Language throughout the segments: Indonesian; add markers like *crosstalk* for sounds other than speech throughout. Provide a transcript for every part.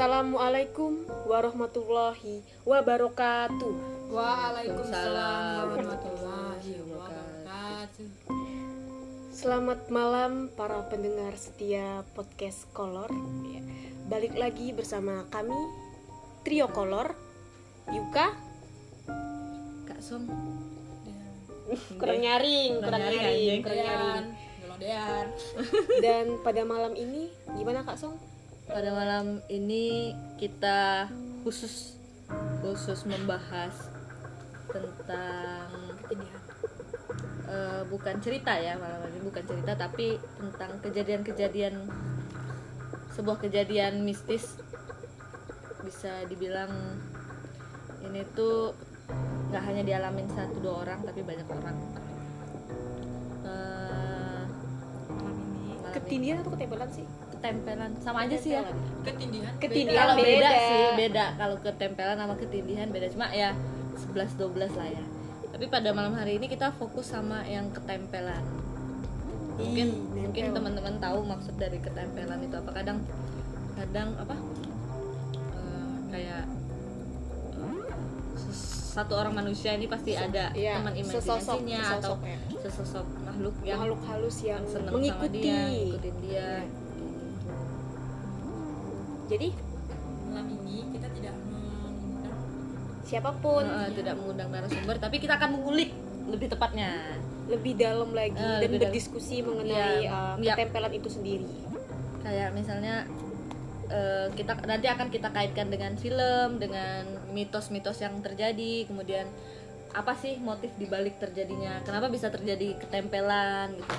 Assalamualaikum warahmatullahi wabarakatuh. Waalaikumsalam warahmatullahi wabarakatuh. Selamat malam para pendengar setia podcast Kolor. Ya, Balik lagi bersama kami Trio Kolor, Yuka, Kak Song *laughs* kurang nyaring, kurang nyaring, nyaring, anjing. kurang nyaring. Gelondean. Dan pada malam ini gimana Kak Song? Pada malam ini kita khusus khusus membahas tentang eh, bukan cerita ya malam ini bukan cerita tapi tentang kejadian-kejadian sebuah kejadian mistis. Bisa dibilang ini tuh nggak hanya dialamin satu dua orang tapi banyak orang. Eh, Malam ini. Ketindihan atau ketempelan sih? Ketempelan sama aja sih ya ketindihan. Ketindihan. kalau beda. beda. sih beda kalau ketempelan sama ketindihan beda cuma ya 11 12 lah ya tapi pada malam hari ini kita fokus sama yang ketempelan mungkin Ih, mungkin teman-teman tahu maksud dari ketempelan itu apa kadang kadang apa eh, kayak eh, satu orang manusia ini pasti ada Iya, teman imajinasinya atau sesosok ya. makhluk yang makhluk halus yang seneng mengikuti. sama dia ngikutin dia Jadi Malam ini kita tidak mengundang siapa pun Eh, tidak mengundang narasumber tapi kita akan mengulik lebih tepatnya lebih dalam lagi Eh, dan lebih dalam. berdiskusi mengenai Iya, uh, iya. ketempelan itu sendiri. kayak misalnya eh, kita nanti akan kita kaitkan dengan film dengan mitos-mitos yang terjadi kemudian apa sih motif dibalik terjadinya kenapa bisa terjadi ketempelan gitu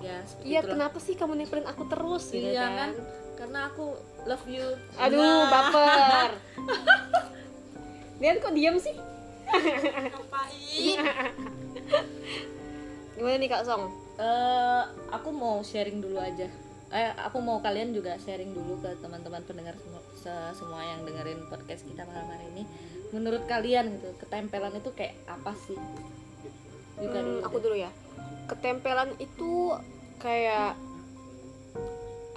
ya Iya, kenapa sih kamu nempelin aku terus gitu iya kan? kan karena aku love you Aduh, Nah. baper. *laughs* Lian kok diam sih? ngapain? Gimana nih Kak Song? Eh, aku mau sharing dulu aja. Eh, aku mau kalian juga sharing dulu ke teman-teman pendengar semua, se- semua yang dengerin podcast kita malam hari ini. Menurut kalian gitu, ketempelan itu kayak apa sih? Juga Hmm, dulu. aku deh. dulu ya. Ketempelan itu kayak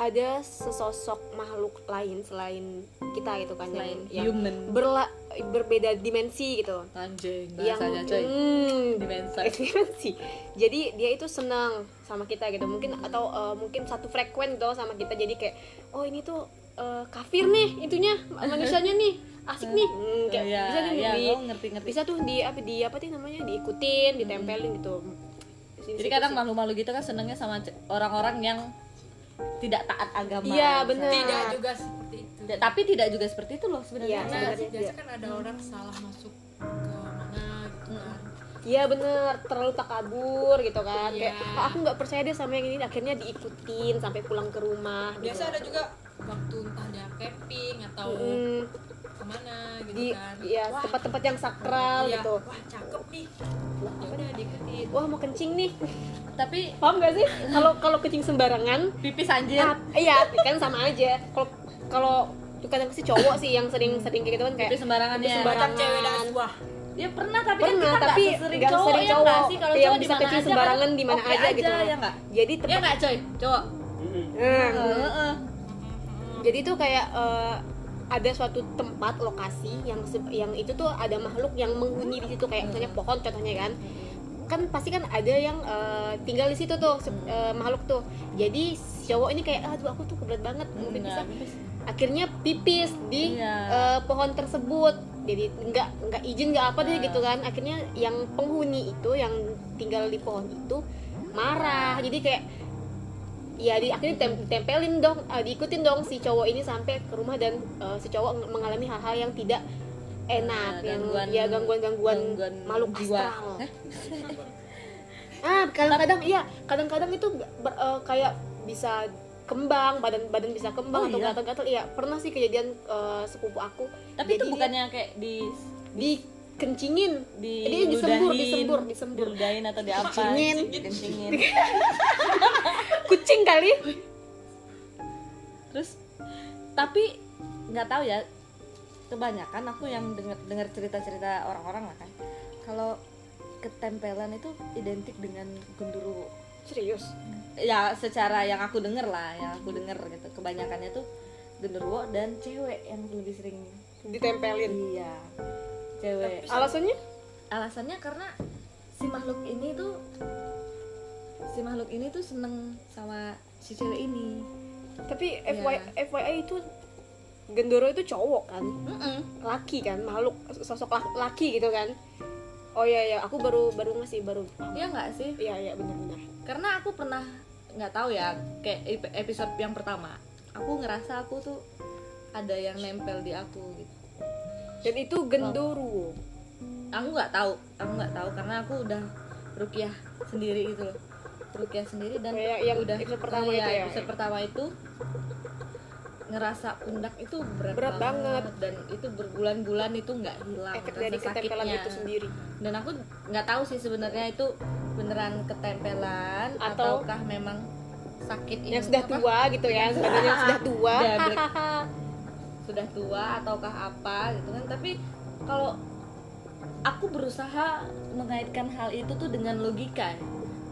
ada sesosok makhluk lain selain kita gitu kan Selain yang, yang human. berla- berbeda dimensi gitu. Anjing, yang coy. hmm, Dimensi. *laughs* dimensi. Jadi dia itu senang sama kita gitu. Mungkin atau uh, mungkin satu frekuen gitu sama kita. Jadi kayak oh ini tuh uh, kafir nih itunya manusianya nih asik nih. *laughs* Hmm, kayak Iya, bisa nih iya, di, oh, ngerti-ngerti. bisa tuh di apa di apa sih namanya diikutin, ditempelin gitu. Di Jadi kadang malu-malu gitu kan senengnya sama orang-orang yang tidak taat agama. Iya, bener. Tidak juga seperti itu. Tidak, tapi tidak juga seperti itu loh Iya, sebenarnya. Karena sebenarnya biasa kan ada orang salah masuk ke mana gitu kan. Iya bener, terlalu takabur gitu kan Kayak, Iya. "Ah, aku nggak percaya deh sama yang ini Akhirnya diikutin sampai pulang ke rumah gitu. Biasa ada juga waktu entah dia camping atau Mm, ke mana gitu di kan. ya Wah, tempat-tempat yang sakral iya, gitu Wah, cakep nih. Ya udah diikutin. Wah mau kencing nih Tapi Paham gak sih? Kalau kalau kencing sembarangan pipis anjir. ah, Iya kan sama aja Kalau kalau kadang sih cowok sih yang sering sering kayak gitu kan kayak Pipis sembarangan pipis ya. sembarangan. Cewek dan wah. Ya pernah tapi Pernah, kan kita tapi nggak sesering cowok sering ya cowok nggak sih kalau yang cowok bisa kecil aja sembarangan kan di mana oke aja gitu ya nggak Jadi ya tempat nggak coy cowok Nah, Heeh. jadi tuh kayak eh, ada suatu tempat lokasi yang yang itu tuh ada makhluk yang menghuni di situ kayak misalnya pohon contohnya kan kan pasti kan ada yang eh, tinggal di situ tuh eh, makhluk tuh jadi cowok ini kayak aduh aku tuh kebelet banget mau ah." pipis. akhirnya pipis di Iya. eh, pohon tersebut jadi nggak nggak izin nggak apa deh Nah. gitu kan akhirnya yang penghuni itu yang tinggal di pohon itu marah jadi kayak ya di akhirnya tem- tempelin dong eh, diikutin dong si cowok ini sampai ke rumah dan eh, si cowok ng- mengalami hal-hal yang tidak enak Nah, yang gangguan- ya gangguan-gangguan gangguan makhluk jiwa. astral ah kadang-kadang iya kadang-kadang itu ber- eh, kayak bisa kembang badan badan bisa kembang Oh, atau iya? gatal-gatal iya pernah sih kejadian eh, sepupu aku tapi itu bukannya kayak di di kencingin. Di Dia disembur, disembur, disembur. diludahin atau di apa? Kencingin. kencingin. *laughs* Kucing kali. Terus tapi nggak tahu ya kebanyakan aku yang dengar dengar cerita cerita orang-orang lah kan kalau ketempelan itu identik dengan gundurwo serius? Ya secara yang aku denger lah yang aku denger gitu kebanyakannya tuh genderuwo dan cewek yang lebih sering ditempelin? Iya cewek. Alasannya? Alasannya karena si makhluk ini tuh si makhluk ini tuh seneng sama si cewek ini. Tapi Iya. FYI, FYI itu gendoro itu cowok kan? Mm-mm. laki kan? Makhluk sosok lak- laki gitu kan? Oh iya ya aku baru baru ngasih baru. Iya nggak sih? Iya iya. Benar-benar karena aku pernah nggak tahu ya kayak ep- episode yang pertama. Aku ngerasa aku tuh ada yang nempel di aku gitu dan itu gendoro aku nggak tahu aku nggak tahu karena aku udah rukiah sendiri gitu loh rukiah sendiri dan Kayak yang udah episode pertama iya, itu ya? episode pertama itu ngerasa pundak itu berat, Berat banget. dan itu berbulan-bulan itu nggak hilang efek rasa dari ketempelan sakitnya. itu sendiri dan aku nggak tahu sih sebenarnya itu beneran ketempelan Atau- ataukah memang sakit yang sudah apa? tua gitu ya *laughs* sebenarnya sudah tua. *laughs* sudah tua ataukah apa gitu kan. Tapi kalau aku berusaha mengaitkan hal itu tuh dengan logika.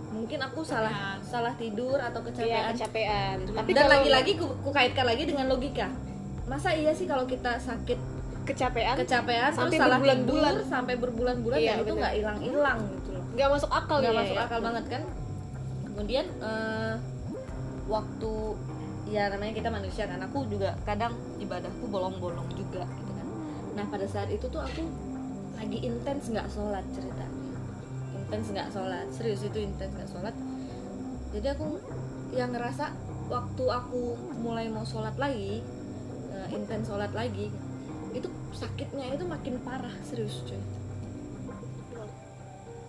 Mungkin aku salah salah tidur atau iya kecapean. kecapean. Tapi dan kalau lagi-lagi ku, ku kaitkan lagi dengan logika. Masa iya sih kalau kita sakit kecapean? kecapean Sampai terus salah berbulan-bulan. tidur sampai berbulan-bulan Iya, dan itu nggak hilang-hilang gitu loh. Nggak masuk akal nggak ya, masuk ya. akal banget kan. Kemudian eh, waktu ya namanya kita manusia kan. Aku juga kadang ibadahku bolong-bolong juga gitu kan. Nah pada saat itu tuh aku lagi intens nggak sholat ceritanya. Intens nggak sholat. Serius itu intens nggak sholat. Jadi aku yang ngerasa waktu aku mulai mau sholat lagi eh, intens sholat lagi itu sakitnya itu makin parah serius cuy.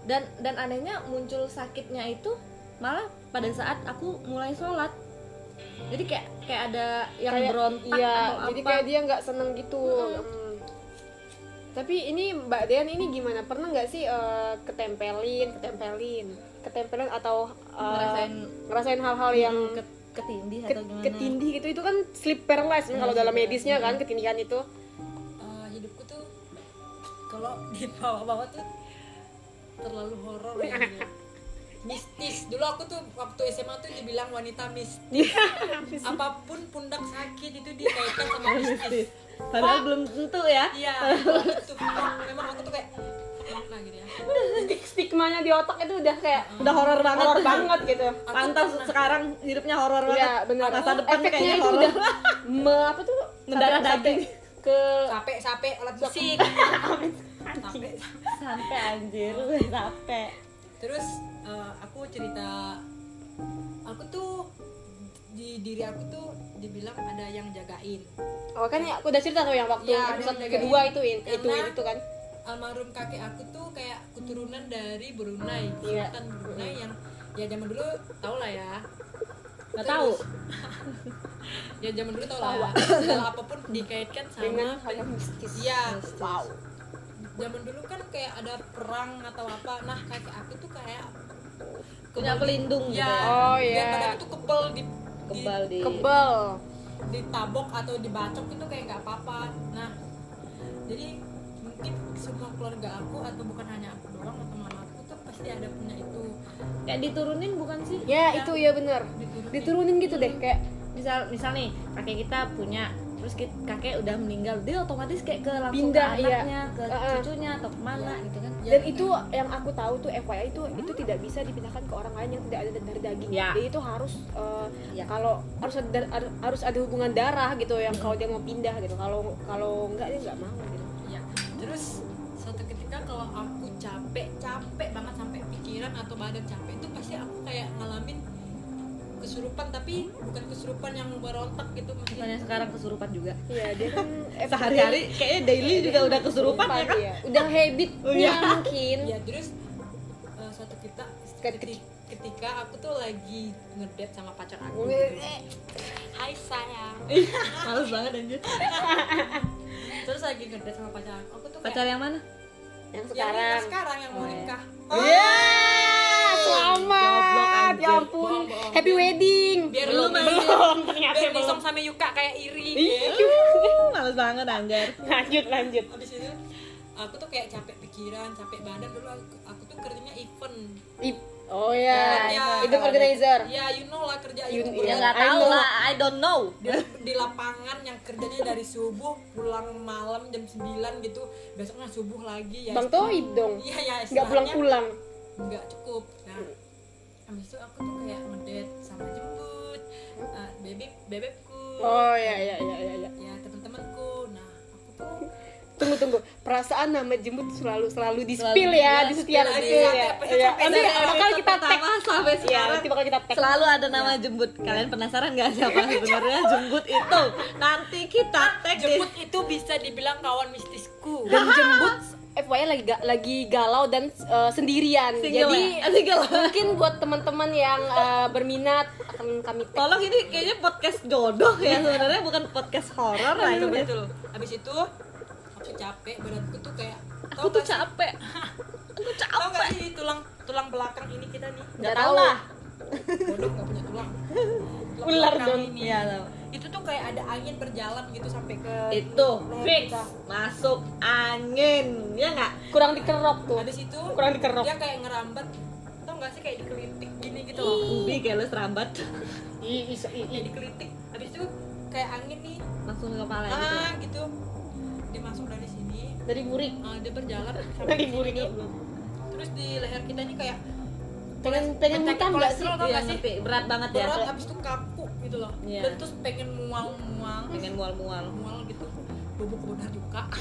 Dan dan anehnya muncul sakitnya itu malah pada saat aku mulai sholat jadi kayak kayak ada yang Kayak- berontak iya atau jadi apa. kayak dia nggak seneng gitu. Hmm. tapi ini mbak Dean ini gimana? Pernah nggak sih eh, ketempelin ketempelin? Ketempelin atau eh, ngerasain ngerasain hal-hal yang ke, ketindih ke- atau gimana? ketindih gitu. Itu kan sleep paralysis kalau dalam medisnya kan ketindihan itu. Eh, hidupku tuh kalau di bawah-bawah tuh terlalu horor ya *laughs* mistis. Dulu aku tuh waktu SMA tuh dibilang wanita mistis. Apa pun pundak sakit itu dikaitkan sama *laughs* mistis. padahal belum tentu ya. Iya *laughs* itu memang aku tuh kayak gitu ya? Stik- stigmanya di otak itu udah kayak udah horor banget. Horor banget. *laughs* Gitu. Pantas pernah- sekarang hidupnya horor banget. Iya benar. masa depan Efeknya kayaknya itu horor. udah me, apa tuh? Mendarah daging. ke capek capek alat musik. capek sampai anjir sampai. Terus eh, aku cerita aku tuh di diri aku tuh dibilang ada yang jagain. Oh kan ya aku udah cerita tuh yang waktu Iya, episode yang kedua itu itu Karena- itu kan. almarhum kakek aku tuh kayak keturunan dari Brunei Iya. Sultan Brunei yang ya zaman dulu tau lah ya. Nggak Terus- tahu. *laughs* Ya zaman dulu tau lah segala apa pun dikaitkan dengan sama hal yang mistis. Iya. wow. Zaman dulu kan kayak ada perang atau apa. Nah kakek aku tuh kayak punya pelindung gitu ya, ya. Oh, dia iya. badannya tuh kebal di, kebal di kebel. di ditabok atau dibacok itu kayak nggak apa-apa. Nah jadi mungkin semua keluarga aku atau bukan hanya aku doang atau mama aku tuh pasti ada punya itu. Kayak diturunin bukan sih? Ya itu ya bener. Diturunin. Diturunin gitu deh kayak misal misal nih kakek kita punya terus kakek udah meninggal dia otomatis kayak ke langsung Pindah, ke iya. anaknya ke Heeh. cucunya atau ke mana gitu kan. Dan itu yang aku tahu tuh FYI itu itu tidak bisa dipindahkan ke orang lain yang tidak ada dari daging. Ya. jadi itu harus eh, Ya. kalau harus ada harus ada hubungan darah gitu yang kalau dia mau pindah gitu. Kalau kalau enggak dia nggak mau gitu. Ya terus suatu ketika kalau aku capek capek banget sampai pikiran atau badan capek itu pasti aku kayak ngalamin kesurupan tapi bukan kesurupan yang berontak gitu maksudnya Makanya sekarang kesurupan juga Iya dia kan *laughs* sehari-hari kayaknya daily juga udah kesurupan ya kan iya. udah habitnya iya. mungkin ya terus eh, suatu kita keti- ketika aku tuh lagi ngedate sama pacar aku gitu. Hai sayang *laughs* males banget anjir *laughs* terus lagi ngedate sama pacar aku aku tuh kayak pacar yang mana yang yang nikah sekarang sekarang yang mau Oh, iya. nikah Iya, Goblok, selamat anjir. ya ampun. Happy wedding. Biar Belum, lu belum. Ternyata biar belum. sama Yuka kayak iri. Gitu. *laughs* males banget anjir lanjut lanjut. Habis itu aku tuh kayak capek pikiran, capek badan. Dulu aku, aku tuh kerjanya event. Ih, oh ya, Ya, event organizer. Ya you know lah kerja You- ya, nggak I tahu. lah I don't know. Di, di lapangan yang kerjanya dari subuh pulang malam jam 9 gitu. Besoknya subuh lagi ya bang Toib dong. Iya ya nggak pulang-pulang. nggak cukup habis itu aku tuh kayak ngedet sama jemput uh, bebek bebekku. Oh ya ya ya ya, ya. ya teman-temanku nah aku tuh tunggu tunggu. Perasaan nama jemput selalu selalu di spill ya di di setiap itu aja, ya. sampai- ya sampai nanti bakal kita tag. sampai ya sekarang. nanti bakal kita tag. Selalu ada nama jembut kalian penasaran nggak siapa *laughs* sebenarnya jembut itu? Nanti kita tag di jemput itu bisa dibilang kawan mistisku. Dan jembut FYI lagi ga- lagi galau dan uh, sendirian Single jadi ya? *laughs* Single. mungkin buat teman-teman yang uh, berminat akan kami tag tolong ini kayaknya podcast jodoh ya sebenarnya bukan podcast horor lah ini betul habis itu aku capek badanku tuh kayak aku tuh capek aku tau capek gak sih tulang tulang belakang ini kita nih nggak Nggak tahu tahu. lah bodoh gak punya tulang Tulang Ular dong. ini. Iya, tahu. Kayak ada angin berjalan gitu sampai ke itu fix. kita. masuk angin ya nggak? Kurang dikerok tuh. Habis itu kurang dikerok. dia kayak ngerambat. Tau gak sih kayak dikelitik gini gitu loh? Ubi kayak lu serambat Ih, ih, ih, ih. kayak dikelitik. Habis itu kayak angin nih. Langsung ke kepala gitu. Ah gitu. Dia masuk dari sini. Dari burik. Ah, dia berjalan *laughs* sampai dari ke burik. terus di leher kita ini kayak pengen pengen muntah nggak sih? Iya, gak sih? ngerti. berat banget ya. Berat habis itu kaku gitu loh. Iya. dan terus pengen mual-mual. Pengen mual-mual. Mual gitu. Bubuk bodah juga *laughs*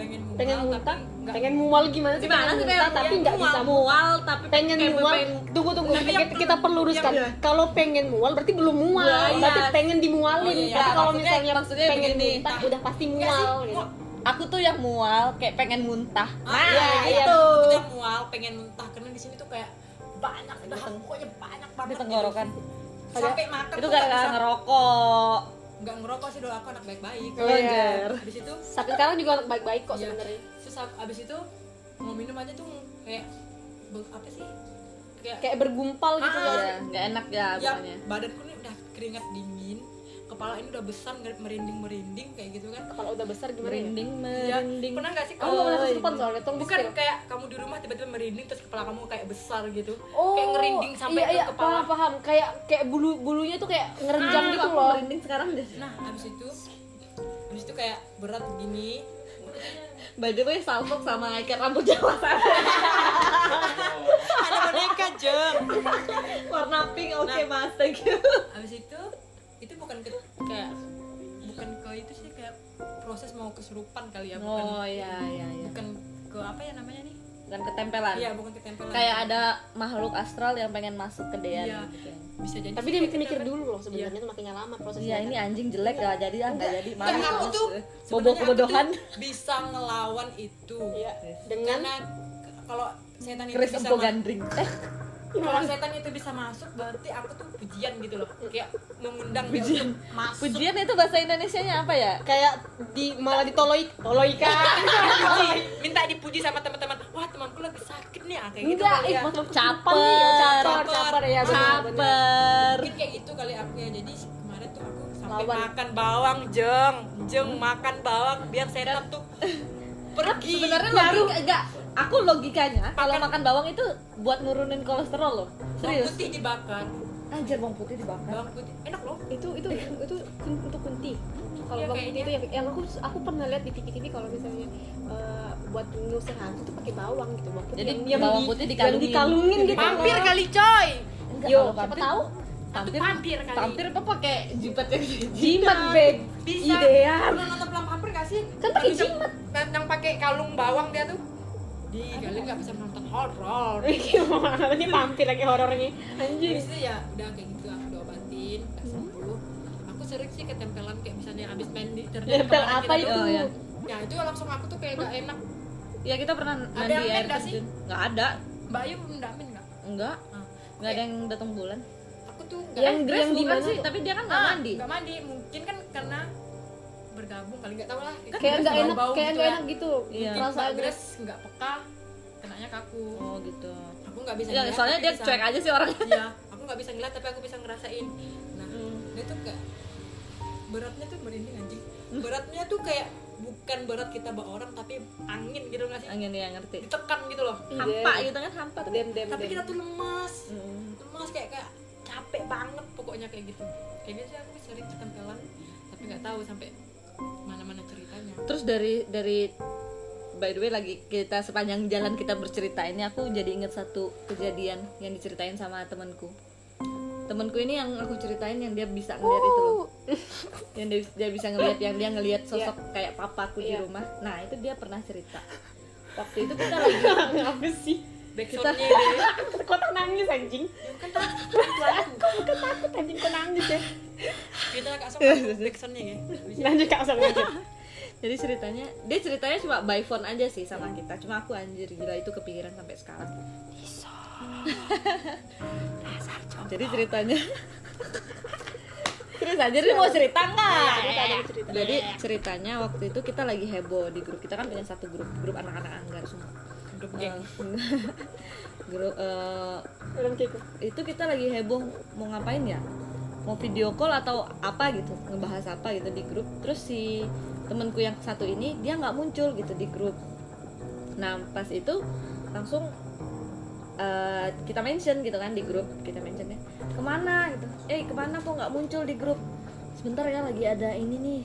pengen mual pengen muntah? tapi nggak. Pengen mual gimana sih? Gimana pengen sih kayak tapi nggak mual, bisa mual. tapi pengen mual. pengen- tunggu tunggu. Tapi kita, kita perlu- luruskan. iya, iya. kalau pengen mual berarti belum mual. Iya, iya. berarti pengen dimualin. Oh, iya, iya. tapi kalau Maksudnya- misalnya maksudnya pengen begini. muntah udah pasti sih, mual gitu. aku tuh yang mual kayak pengen muntah. Ah, nah iya, iya. itu mual pengen muntah. Karena di sini tuh kayak banyak udah pokoknya banyak di banget. tenggorokan. Gitu. sampai makan itu gara-gara ngerokok. Nggak ngerokok sih dulu aku anak baik-baik. Oh, iya. habis itu sampai sekarang juga baik-baik kok Iya. sebenarnya. Terus ab- abis itu mau minum aja tuh kayak apa sih? Kayak, kayak bergumpal gitu Ah, ya. Nggak enak ya ya pokoknya. badanku nih udah keringat dingin kepala ini udah besar merinding merinding kayak gitu kan. Kepala udah besar gimana ya? Merinding Iya, merinding. pernah nggak sih kamu nggak pernah Oh, kesurupan iya. soalnya? Tolong bukan kayak kamu di rumah tiba-tiba merinding terus kepala kamu kayak besar gitu. Oh kayak ngerinding sampai iya, ke iya, kepala. paham paham. Kayak kayak bulu bulunya tuh kayak ngerenjang Ah, gitu aku loh. merinding sekarang deh. Nah abis itu? Abis itu kayak berat begini by the way salfok sama ikat rambut jawa sana ada boneka jeng. Warna pink oke mas. Thank you. abis itu itu bukan ke kayak bukan ke itu sih kayak proses mau kesurupan kali ya bukan. Oh iya iya iya. Bukan ke apa ya namanya nih? Dan ketempelan. Iya bukan ketempelan. Kayak ada makhluk astral yang pengen masuk ke Dean Iya. gitu. bisa jadi tapi dia mikir-mikir ketempelan. dulu loh sebenarnya tuh makanya lama prosesnya. Iya ini anjing jelek gak jadi ah nggak jadi. Malu. aku tuh bobo kebodohan. bisa ngelawan itu. Iya. dengan karena kalau setan itu Chris bisa Gandring. Eh kalau setan itu bisa masuk berarti aku tuh pujian gitu loh. Kayak mengundang dia Pujian. untuk masuk. Pujian itu bahasa Indonesia nya apa ya? Kayak di malah ditoloi toloi kan? Dipuji, minta dipuji sama teman-teman. Wah temanku lagi sakit nih ah, kayak gitu enggak ya. Caper. caper. caper. Ya caper. mungkin kayak gitu kali aku ya. Jadi kemarin tuh aku sampai Lawan. makan bawang jeng. Jeng makan bawang biar setan tuh pergi. sebenarnya logika enggak aku logikanya kalau makan bawang itu buat nurunin kolesterol loh. Bawang serius putih dibakar. Anjir bawang putih dibakar. Bawang putih enak loh. Itu itu itu kun- untuk kunti. Kalau Iya, bawang putih itu yang, yang aku aku pernah lihat di TV-TV kalau misalnya eh, buat ngusir hantu tuh pakai bawang gitu bawang putih Jadi yang, bawang putih dikalungin. dikalungin gitu. Vampir loh. kali coy. Enggak, yo siapa tahu vampir vampir kali. vampir apa pakai jimat yang jimat beb bisa. Idean Lu nonton film vampir gak sih? Kan pakai jimat. yang, yang pakai kalung bawang dia tuh di kalian nggak bisa nonton horor *laughs* gimana? Ini vampir lagi horornya. Anjir itu ya udah kayak gitu aku diobatin nggak sembuh aku. Sering sih ketempelan kayak misalnya abis main di terjun Nempel ke mana apa kita itu? Oh, ya. ya itu langsung aku tuh kayak gak enak. Ya kita pernah Ada mandi yang air main nggak sih? terjun. Nggak ada. Mbak Ayu mendamin nggak? Enggak Ah, nggak ada yang datang bulan. Aku tuh nggak Yang- Grace yang di mana sih? tapi dia kan nggak Ah, mandi. nggak mandi. Mungkin kan karena bergabung kali nggak tahu lah kayak nggak enak kayak gitu nggak ya. enak gitu Iya. Perasaannya Grace nggak peka kenanya ke aku oh gitu aku nggak bisa ya, ngeliat, soalnya dia bisa- cuek aja sih orangnya *laughs* Iya, aku nggak bisa ngeliat tapi aku bisa ngerasain. Nah, Hmm. dia tuh kayak beratnya tuh merinding anjing. Beratnya tuh kayak bukan berat kita bawa orang tapi angin gitu nggak sih angin ya ngerti ditekan gitu loh hampa gitu kan hampa tuh dem dem tapi dem. kita tuh lemas Mm. lemas kayak kayak capek banget pokoknya kayak gitu kayak gitu sih aku sering ketempelan tapi nggak tahu sampai mana-mana ceritanya. Terus dari dari by the way lagi kita sepanjang jalan kita bercerita ini aku jadi inget satu kejadian yang diceritain sama temanku. Temanku ini yang aku ceritain yang dia bisa ngeliat itu loh. Yang dia, dia bisa ngeliat yang dia ngeliat sosok kayak papaku di Iya. rumah. Nah itu dia pernah cerita. Waktu itu kita *laughs* lagi apa sih? Deh *laughs* kok nangis anjing? Kan takut *laughs* kok takut anjing kok nangis ya kita agak sama backsoundnya ya. Lanjut kak Osam lanjut. Jadi ceritanya dia ceritanya cuma by phone aja sih sama kita. Cuma aku anjir gila itu kepikiran sampai sekarang. Jadi ceritanya terus aja dia mau cerita nggak? Cerita. jadi ceritanya waktu itu kita lagi heboh di grup. Kita kan punya satu grup grup anak-anak anggar semua. Grup geng. Eh, *laughs* grup eh, Orang kiko itu kita lagi heboh mau ngapain ya mau video call atau apa gitu ngebahas apa gitu di grup. Terus si temenku yang satu ini dia nggak muncul gitu di grup. Nah pas itu langsung eh, kita mention gitu kan di grup kita mentionnya ke mana? gitu. Eh ke mana kok nggak muncul di grup? Sebentar ya lagi ada ini nih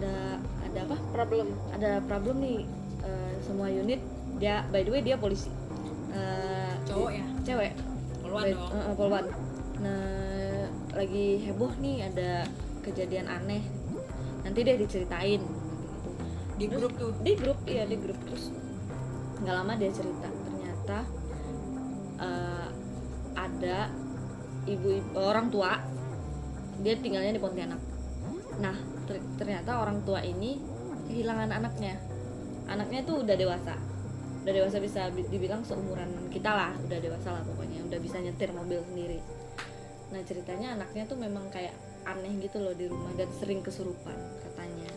ada ada apa? Problem. Ada problem nih eh, semua unit dia by the way dia polisi. Eh, cowok ya? cewek. Poluan Baik, dong. eh, Polwan. Nah, lagi heboh nih ada kejadian aneh. Nanti deh diceritain. di grup tuh Di grup, iya di grup terus. Nggak lama dia cerita ternyata eh, ada ibu orang tua dia tinggalnya di Pontianak. Nah, ter- ternyata orang tua ini kehilangan anaknya. Anaknya tuh udah dewasa. Udah dewasa bisa bi- dibilang seumuran kita lah, udah dewasa lah pokoknya, udah bisa nyetir mobil sendiri. Nah, ceritanya anaknya tuh memang kayak aneh gitu loh di rumah dan sering kesurupan katanya.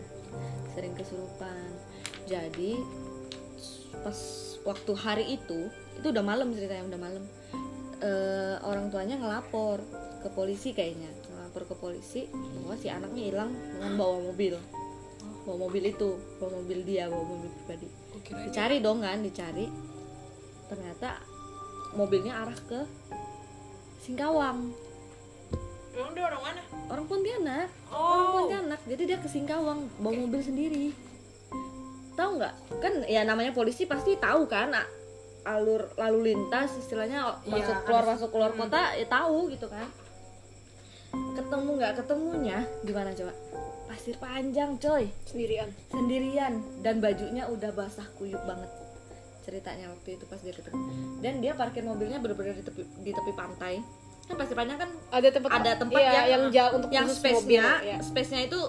Sering kesurupan. Jadi pas waktu hari itu, itu udah malam ceritanya, udah malam. Eh, orang tuanya ngelapor ke polisi kayaknya ngelapor ke polisi bahwa si anaknya hilang dengan bawa mobil bawa mobil itu bawa mobil dia bawa mobil pribadi dicari dong kan dicari ternyata mobilnya arah ke Singkawang emang dia orang mana? Orang Pontianak. Orang oh. Pontianak. Jadi dia ke Singkawang bawa mobil sendiri. Tahu nggak? Kan ya namanya polisi pasti tahu kan alur lalu lintas istilahnya Iya, masuk keluar ada- masuk keluar hmm. kota ya tahu gitu kan. Ketemu nggak ketemunya gimana coba? Pasir panjang coy. Sendirian. Sendirian. Dan bajunya udah basah kuyup banget. Ceritanya waktu itu pas dia ketemu. Dan dia parkir mobilnya bener-bener di tepi di tepi pantai kan pasti panjang kan ada tempat ada tempat iya, yang- yang jauh untuk yang space-nya mobil, ya. space-nya itu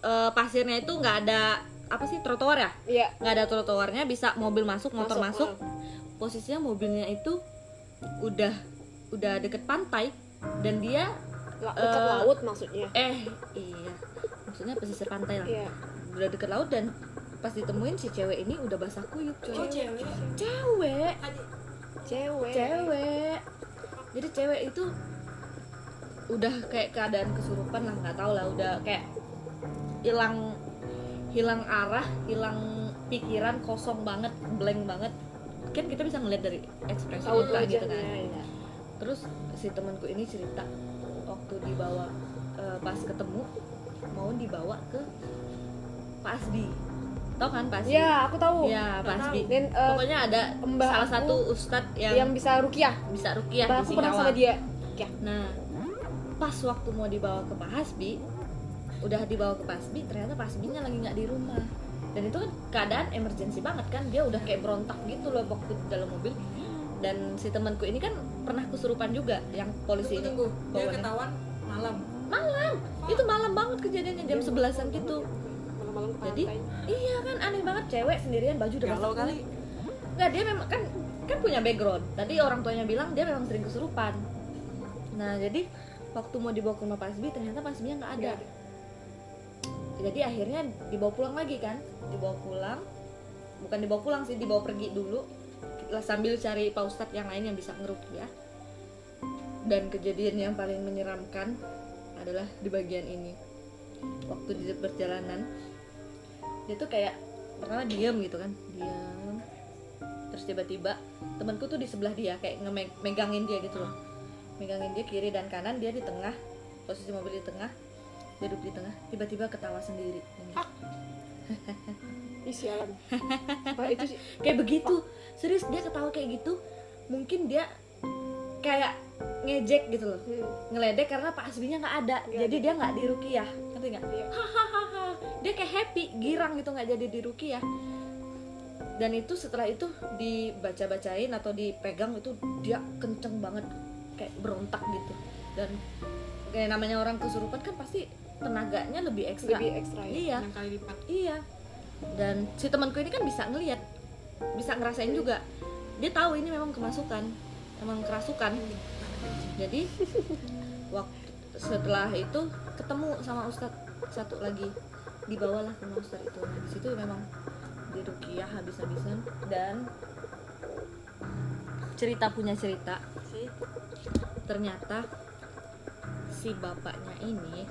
eh, pasirnya itu nggak ada apa sih trotoar ya? Iya, nggak ada trotoarnya bisa mobil masuk motor masuk, Masuk, posisinya mobilnya itu udah udah deket pantai dan dia La- dekat Eh, laut maksudnya. eh iya. Maksudnya pesisir pantai lah. Iya. Udah deket laut dan pas ditemuin si cewek ini udah basah kuyup oh cewek? Cewek. Adik. cewek. Cewek jadi cewek itu udah kayak keadaan kesurupan lah nggak tahu lah udah kayak hilang hilang arah hilang pikiran kosong banget blank banget. Kan kita bisa ngeliat dari ekspresi muka gitu kan. ya. terus si temanku ini cerita waktu dibawa eh, pas ketemu mau dibawa ke Pak Asdi tau kan Pak Asdi ya aku tahu ya Pak Asdi dan eh, pokoknya ada mbak salah aku satu ustadz yang, yang bisa rukiah bisa rukiah Mbak di aku pernah sama Singkawang dia ya Nah, pas waktu mau dibawa ke Pak Hasbi, udah dibawa ke Pak Hasbi, ternyata Pak Hasbinya lagi nggak di rumah. Dan itu kan keadaan emergency banget kan, dia udah kayak berontak gitu loh waktu di dalam mobil. Dan si temanku ini kan pernah kesurupan juga, yang polisi ini. tunggu tunggu dia bawaannya. ketahuan malam Malam, itu malam banget kejadiannya jam sebelasan gitu. Malam-malam ke Jadi, pantai. iya kan aneh banget cewek sendirian baju udah basah kali Enggak, dia memang kan kan punya background. Tadi orang tuanya bilang dia memang sering kesurupan. Nah, jadi waktu mau dibawa ke rumah Pak Asbi ternyata Pak Asbinya nggak ada. Ada. Jadi akhirnya dibawa pulang lagi kan? Dibawa pulang. Bukan dibawa pulang sih, dibawa pergi dulu. Lah, Sambil cari Pak Ustadz yang lain yang bisa ngerukyah. Dan kejadian yang paling menyeramkan adalah di bagian ini. Waktu di perjalanan dia tuh kayak pertama diem gitu kan. Diem. Terus tiba-tiba temanku tuh di sebelah dia kayak ngemegangin dia gitu loh. Megangin dia kiri dan kanan dia di tengah posisi mobil di tengah dia duduk di tengah tiba-tiba ketawa sendiri. *laughs* Ih, sialan. *laughs* Itu sih? kayak begitu. Serius dia ketawa kayak gitu mungkin dia kayak ngejek gitu loh. Hmm. ngeledek karena Pak Hasbinya nggak ada. Nggak jadi dia nggak di rukiah. Ngerti nggak? Iya. Dia kayak happy girang gitu nggak jadi di rukiah dan itu setelah itu dibaca-bacain atau dipegang itu dia kenceng banget kayak berontak gitu. Dan kayak namanya orang kesurupan kan pasti tenaganya lebih ekstra. Lebih ekstra ya. iya. kali lipat. Iya. Dan si temanku ini kan bisa ngelihat bisa ngerasain juga. Dia tahu ini memang kemasukan emang kerasukan. Jadi waktu setelah itu ketemu sama ustadz satu lagi dibawalah ke ustadz itu. Nah, di situ memang dirukiah habis-habisan dan cerita punya cerita. Sih ternyata si bapaknya ini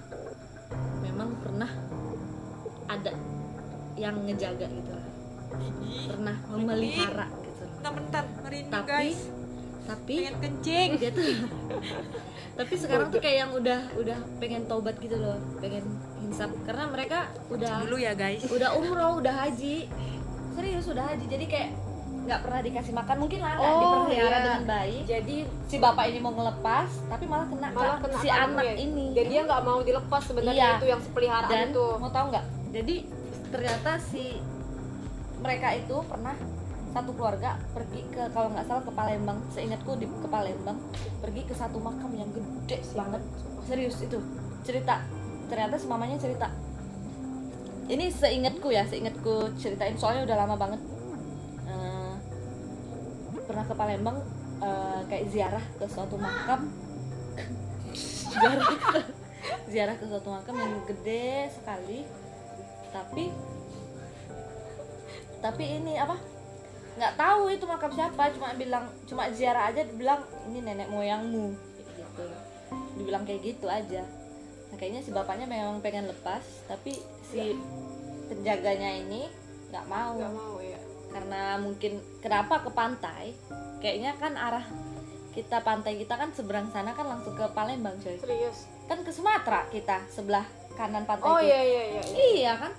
memang pernah ada yang ngejaga gitu lah. Pernah memelihara gitu bentar bentar. Tapi guys tapi pengen kencing. dia *laughs* tuh tapi sekarang tuh kayak yang udah udah pengen tobat gitu loh. Pengen insaf karena mereka udah dulu ya guys. udah umroh udah haji. Serius udah haji. Jadi kayak nggak pernah dikasih makan. Mungkin lah nggak Oh, dipelihara iya. dengan baik. Jadi si bapak ini mau ngelepas tapi malah kena malah ke kena si anak ini. Dan dia nggak mau dilepas sebenarnya Iya. itu yang sepeliharaan dan itu. mau tahu nggak? Jadi ternyata si mereka itu pernah satu keluarga pergi ke kalau nggak salah ke Palembang. Seingatku di ke Palembang pergi ke satu makam yang gede banget. Serius itu. Cerita. Ternyata si mamanya cerita. Ini seingatku ya seingatku ceritain. Soalnya udah lama banget. Eh, pernah ke Palembang eh, kayak ziarah ke suatu makam. Ziarah. Ziarah ke suatu makam yang gede sekali. Tapi tapi ini apa nggak tahu itu makam siapa cuma bilang cuma ziarah aja dibilang ini nenek moyangmu gitu dibilang kayak gitu aja nah, kayaknya si bapaknya memang pengen lepas tapi si penjaganya ini nggak mau Nggak mau ya. karena mungkin kenapa ke pantai kayaknya kan arah kita pantai kita kan seberang sana kan langsung ke Palembang coy Serius. kan ke Sumatera kita sebelah kanan pantai Oh itu. iya iya iya. iya. iya kan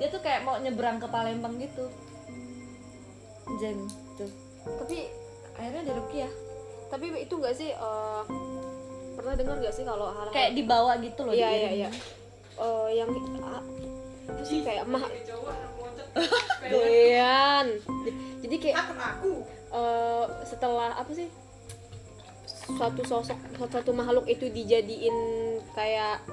dia tuh kayak mau nyebrang ke Palembang gitu Jen tuh. Tapi akhirnya di Rukiah tapi itu nggak sih eh, pernah dengar nggak sih kalau hal-hal kayak dibawa gitu loh iya iya iya. Eh, yang ah, apa sih kayak mah *laughs* Dean. Jadi kayak aku eh, setelah apa sih suatu sosok suatu makhluk itu dijadiin kayak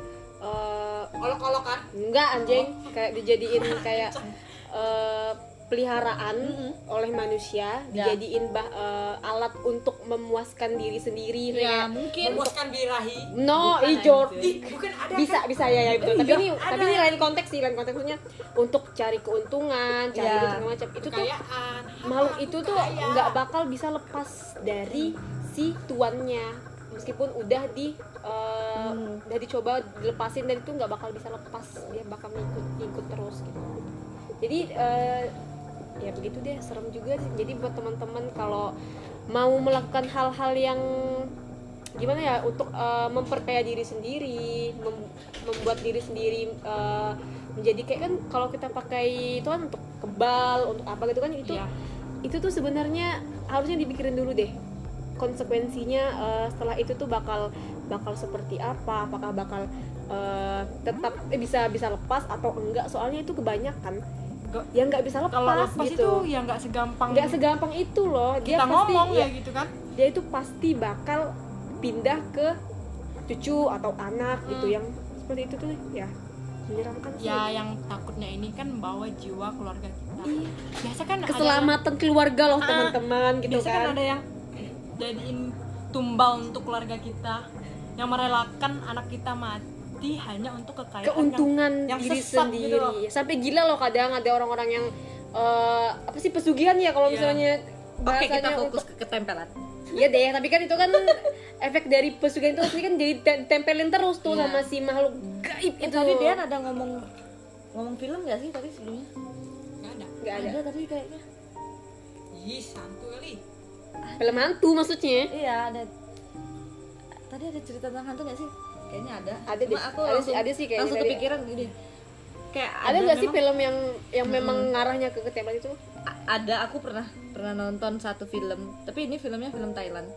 eh, olok-olokan. Enggak anjing. Kayak dijadiin kayak *laughs* eh, peliharaan oleh manusia Ya. dijadiin bah, eh, alat untuk memuaskan diri sendiri ya kayak mungkin. memuaskan birahi. No ijor Ih, bukan ada bisa kan? bisa ya ya betul. Tapi ini ada. tapi ini lain konteks sih lain konteksnya untuk cari keuntungan cari Ya. duit segala macam. Itu tuh kekayaan makhluk itu tuh nggak bakal bisa lepas dari si tuannya. Meskipun udah di eh, Hmm. udah dicoba dilepasin dan itu nggak bakal bisa lepas. Dia bakal ngikut ngikut terus gitu. Jadi eh, ya begitu deh serem juga sih jadi buat teman-teman kalau mau melakukan hal-hal yang gimana ya untuk eh, memperkaya diri sendiri mem- membuat diri sendiri eh, menjadi kayak kan kalau kita pakai itu kan untuk kebal untuk apa gitu kan itu Iya. itu tuh sebenarnya harusnya dipikirin dulu deh konsekuensinya eh, setelah itu tuh bakal bakal seperti apa apakah bakal eh, tetap eh, bisa bisa lepas atau enggak soalnya itu kebanyakan Nggak- yang nggak bisa lepas, kalau lepas gitu. itu ya nggak segampang nggak segampang itu loh. Dia kita pasti ngomong ya, ya gitu kan. dia itu pasti bakal pindah ke cucu atau anak gitu Hmm. yang seperti itu tuh ya. Menyeramkan sih ya yang takutnya ini kan bawa jiwa keluarga kita. Iya. biasa kan ada keselamatan keluarga loh Ah, teman-teman gitu biasa kan kan. ada yang jadiin tumbal untuk keluarga kita yang merelakan anak kita mati hanya untuk kekayaan yang- keuntungan yang diri sesat sendiri. gitu loh. sampai gila loh kadang ada orang-orang yang eh, apa sih pesugihan ya kalau Iya. misalnya oke kita bahasanya fokus untuk ke ketempelan. Iya deh tapi kan itu kan *laughs* efek dari pesugihan itu pasti kan jadi tem- tempelin terus tuh Iya. sama si makhluk gaib Eh, itu. tadi dia ada ngomong ngomong film nggak sih tadi sebelumnya? Nggak ada. Nggak ada. Tadi kayaknya. Ih santu kali. Film hantu maksudnya? Iya ada. Tadi ada cerita tentang hantu nggak sih kayaknya ada. Ada Cuma deh, aku ada langsung, sih- ada sih kayaknya langsung kepikiran gini. Kayak ada nggak sih film yang yang memang ngarahnya ke ketempat itu? A- ada. Aku pernah pernah nonton satu film. Tapi ini filmnya film Thailand.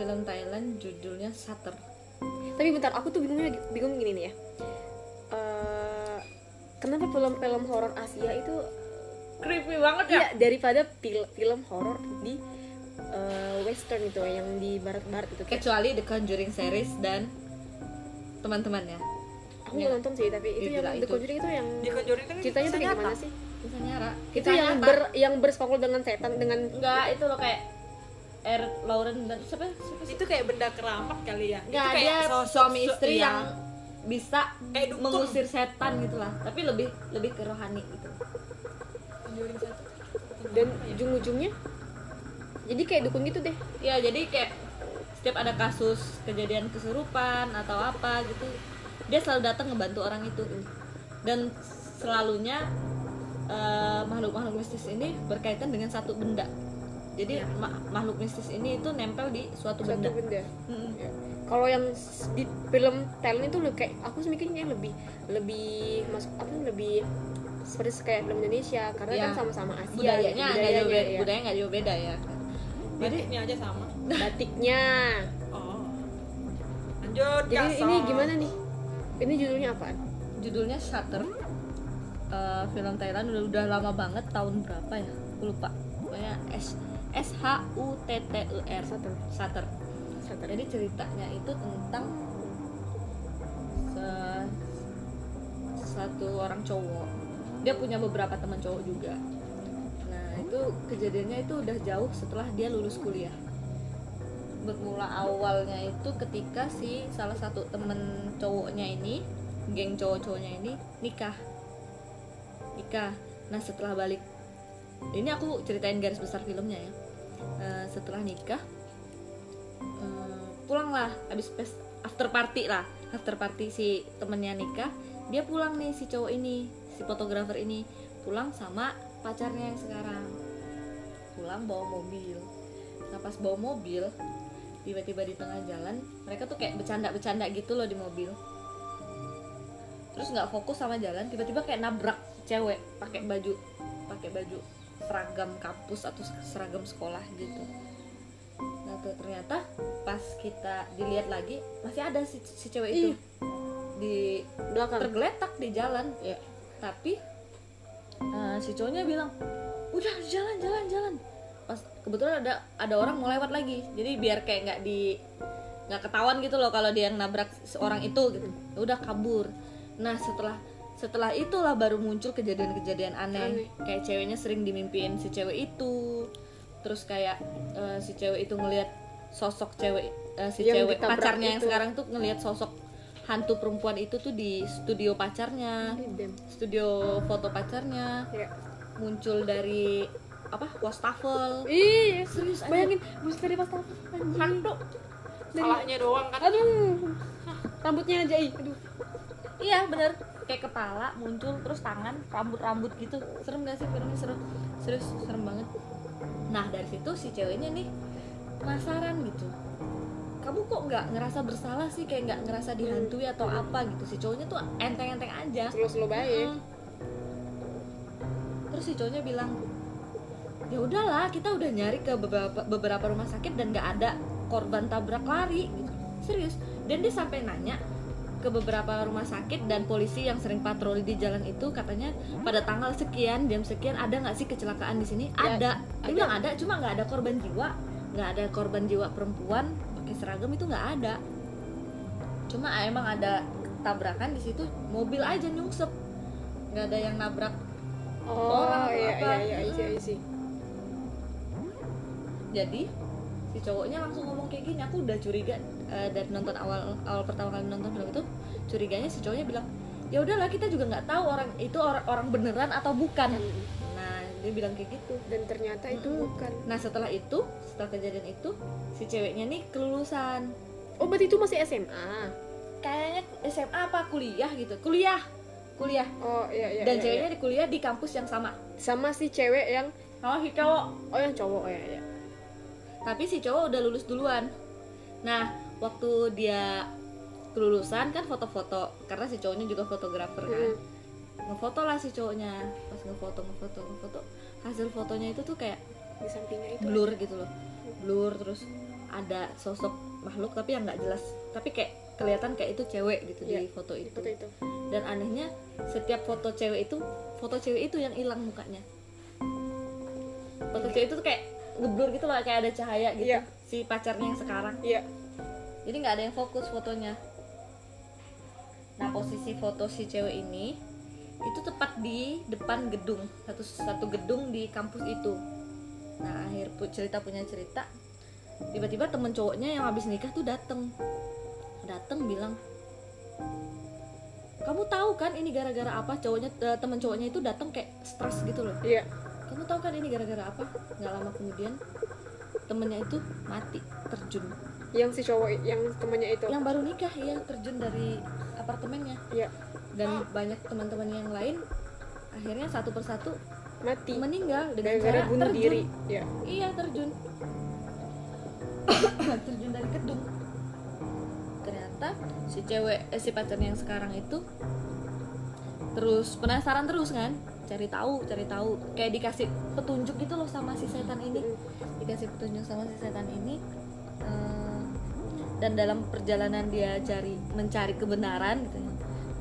Film Thailand judulnya Shutter tapi bentar aku tuh bingungnya bingung gini nih ya. Eh, kenapa film-film horor Asia itu creepy banget iya daripada film film horor di eh, western itu yang di barat-barat itu kayak kecuali The Conjuring series dan teman-temannya aku nggak nonton sih tapi itu Iya, yang The itu. Conjuring itu yang di Conjuring kan ceritanya tuh kisah kayak gimana sih? Nyara itu yang ber yang bersekongkol dengan setan dengan enggak itu loh kayak R Lauren dan siapa? Itu kayak benda keramat kali ya? Enggak itu kayak dia sosok- suami istri iya. yang bisa Kayak mengusir setan gitu lah. Tapi lebih lebih ke rohani gitu. Dan ujung-ujungnya? Jadi kayak dukun gitu deh. Ya jadi kayak setiap ada kasus kejadian kesurupan atau apa gitu dia selalu datang ngebantu orang itu dan selalunya eh, makhluk-makhluk mistis ini berkaitan dengan satu benda jadi ma- makhluk mistis ini itu nempel di suatu satu benda benda Mm-mm. Ya. kalau yang di film Thailand itu lebih kayak aku sih mikirnya lebih lebih masuk apa lebih seperti kayak film Indonesia karena Ya. kan sama-sama Asia budayanya gitu, nggak jauh budayanya, beda ya. budaya nggak jauh beda ya jadi batiknya aja sama batiknya. Oh. Lanjut jadi ini gimana nih? Ini judulnya apaan? Judulnya Shutter. Eh, film Thailand udah udah lama banget tahun berapa ya? Aku lupa. Pokoknya S S H U T T E R. Shutter. Shutter. Shutter. jadi ceritanya itu tentang se- satu orang cowok. Dia punya beberapa teman cowok juga. Nah itu kejadiannya itu udah jauh setelah dia lulus kuliah bermula awalnya itu ketika si salah satu temen cowoknya ini geng cowok-cowoknya ini nikah. Nikah. Nah setelah balik ini aku ceritain garis besar filmnya ya. Eh, setelah nikah eh, pulanglah habis after party lah. After party si temennya nikah dia pulang nih si cowok ini si fotografer ini. Pulang sama pacarnya yang sekarang. Pulang bawa mobil. Nah pas bawa mobil tiba-tiba di tengah jalan mereka tuh kayak bercanda-bercanda gitu loh di mobil. Terus nggak fokus sama jalan tiba-tiba kayak nabrak cewek pakai baju pakai baju seragam kampus atau seragam sekolah gitu. Nah tuh ternyata pas kita dilihat lagi masih ada si, si cewek itu. Ih. di belakang. tergeletak di jalan. Ya tapi eh, si cowoknya bilang udah jalan jalan jalan kebetulan ada ada orang mau lewat lagi. Jadi biar kayak nggak di nggak ketahuan gitu loh kalau dia yang nabrak seorang itu gitu. Ya udah kabur. Nah setelah setelah itulah baru muncul kejadian-kejadian aneh. Aneh. kayak ceweknya sering dimimpiin si cewek itu. Terus kayak eh, si cewek itu ngelihat sosok cewek eh, si Yang cewek pacarnya yang itu. sekarang tuh ngelihat sosok hantu perempuan itu tuh di studio pacarnya. Studio foto pacarnya. Ya muncul dari apa wastafel Ih, serius aja. bayangin bus dari anjing. hantu salahnya doang kan Aduh. Rambutnya aja ih. Aduh. iya bener kayak kepala muncul terus tangan rambut rambut gitu serem gak sih filmnya serem serius serem banget nah dari situ si ceweknya nih penasaran gitu kamu kok nggak ngerasa bersalah sih kayak nggak ngerasa dihantui atau apa gitu si cowoknya tuh enteng-enteng aja Slow-slow baik. Mm. terus si cowoknya bilang ya udahlah kita udah nyari ke beberapa beberapa rumah sakit dan nggak ada korban tabrak lari gitu. Serius. Dan dia sampai nanya ke beberapa rumah sakit dan polisi yang sering patroli di jalan itu katanya pada tanggal sekian jam sekian ada nggak sih kecelakaan di sini? Ya, ada. Dia ada. bilang ada cuma nggak ada korban jiwa. Nggak ada korban jiwa perempuan pakai seragam itu nggak ada. Cuma emang ada tabrakan di situ mobil aja nyungsep. Nggak ada yang nabrak Oh, Orang atau iya, apa? iya, iya, iya, iya, sih. Jadi si cowoknya langsung ngomong kayak gini aku udah curiga eh, dari nonton awal awal pertama kali nonton film itu curiganya si cowoknya bilang ya udahlah kita juga nggak tahu orang itu orang orang beneran atau bukan. Nah dia bilang kayak gitu. Dan ternyata itu Mm-mm. bukan. nah setelah itu setelah kejadian itu si ceweknya nih kelulusan. Oh, berarti itu masih SMA. kayaknya SMA apa kuliah gitu. Kuliah. Kuliah. Oh iya iya dan iya, ceweknya iya. di kuliah di kampus yang sama. Sama si cewek yang oh si cowok. Oh yang cowok oh iya iya tapi si cowok udah lulus duluan. Nah waktu dia kelulusan kan foto-foto karena si cowoknya juga fotografer kan. Mm. ngefoto lah si cowoknya. Pas ngefoto ngefoto ngefoto hasil fotonya itu tuh kayak di sampingnya itu blur gitu loh. Blur terus ada sosok makhluk tapi yang nggak jelas. Tapi kayak kelihatan kayak itu cewek gitu Iya, di foto di itu. foto itu. Dan anehnya setiap foto cewek itu foto cewek itu yang hilang mukanya. Foto cewek itu tuh kayak ngeblur gitu loh kayak ada cahaya gitu Iya. si pacarnya yang sekarang. Iya. Jadi nggak ada yang fokus fotonya. Nah posisi foto si cewek ini itu tepat di depan gedung satu satu gedung di kampus itu. Nah akhir cerita punya cerita tiba-tiba temen cowoknya yang habis nikah tuh dateng. Dateng bilang kamu tahu kan ini gara-gara apa cowoknya eh, temen cowoknya itu datang kayak stres gitu loh? Iya kamu tahu kan ini gara-gara apa? Nggak lama kemudian temennya itu mati terjun. Yang si cowok yang temannya itu? Yang baru nikah ya terjun dari apartemennya. Iya. Dan banyak teman-teman yang lain akhirnya satu persatu mati. meninggal dengan gara-gara cara bunuh terjun. diri iya. Iya terjun. *coughs* Terjun dari gedung. Ternyata si cewek eh, si pacarnya yang sekarang itu terus penasaran terus kan cari tahu cari tahu. Kayak dikasih petunjuk gitu loh sama si setan ini. Dikasih petunjuk sama si setan ini eh, dan dalam perjalanan dia cari mencari kebenaran gitu ya.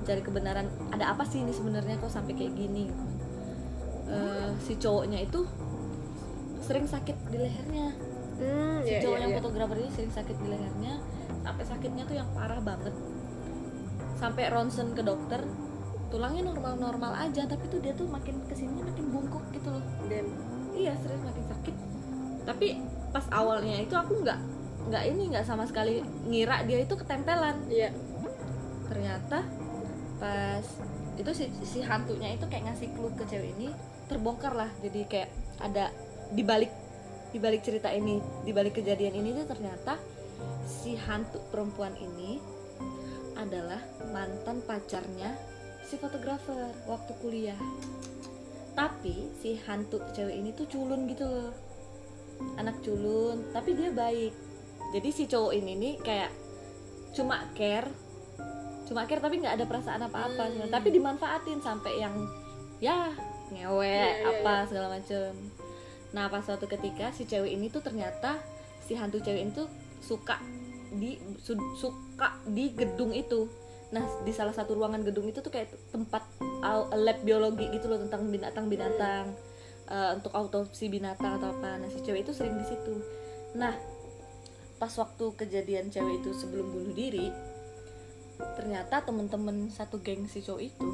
Mencari kebenaran ada apa sih ini sebenarnya kok sampai kayak gini gitu. Eh, si cowoknya itu sering sakit di lehernya. Hmm, si iya, cowok iya, yang iya. fotografer ini sering sakit di lehernya. Sampai sakitnya tuh yang parah banget. Sampai ronsen ke dokter tulangnya normal-normal aja tapi tuh dia tuh makin ke sini makin bungkuk gitu loh. Dan iya serius makin sakit. Tapi pas awalnya itu aku nggak nggak ini nggak sama sekali ngira dia itu ketempelan. Iya. Ternyata pas itu si, si hantunya itu kayak ngasih clue ke cewek ini terbongkar lah. Jadi kayak ada di balik di balik cerita ini di balik kejadian ini tuh ternyata si hantu perempuan ini adalah mantan pacarnya si fotografer waktu kuliah. Tapi si hantu cewek ini tuh culun gitu loh. Anak culun tapi dia baik. Jadi si cowok ini nih kayak cuma care cuma care tapi nggak ada perasaan apa-apa Hmm. tapi dimanfaatin sampai yang ya ngewe Iya, iya, apa segala macem. Nah pas suatu ketika si cewek ini tuh ternyata si hantu cewek ini tuh suka di su- suka di gedung itu nah di salah satu ruangan gedung itu tuh kayak tempat lab biologi gitu loh tentang binatang-binatang eh, untuk autopsi binatang atau apa. Nah si cewek itu sering di situ. Nah pas waktu kejadian cewek itu sebelum bunuh diri ternyata temen-temen satu geng si cowok itu